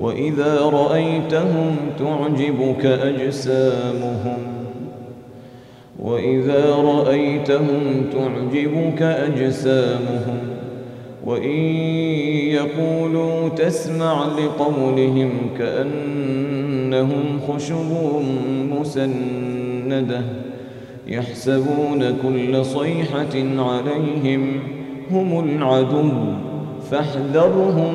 وإذا رأيتهم تعجبك أجسامهم. وإذا رأيتهم تعجبك أجسامهم. وإن يقولوا تسمع لقولهم كأنهم خشب مسندة. يحسبون كل صيحة عليهم هم العدو. فاحذرهم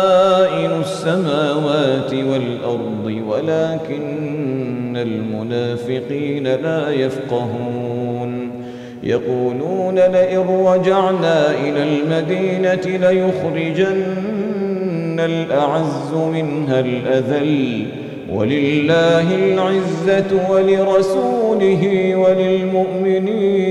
خزائن السماوات والأرض ولكن المنافقين لا يفقهون. يقولون لئن رجعنا إلى المدينة ليخرجن الأعز منها الأذل. ولله العزة ولرسوله وللمؤمنين.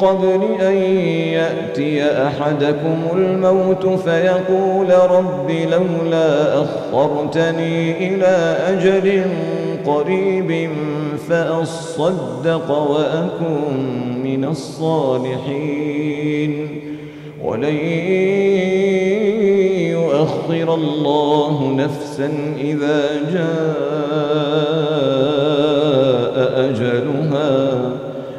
قبل أن يأتي أحدكم الموت فيقول رب لولا أخرتني إلى أجل قريب فأصدق وأكن من الصالحين. ولن يؤخر الله نفسا إذا جاء أجلها.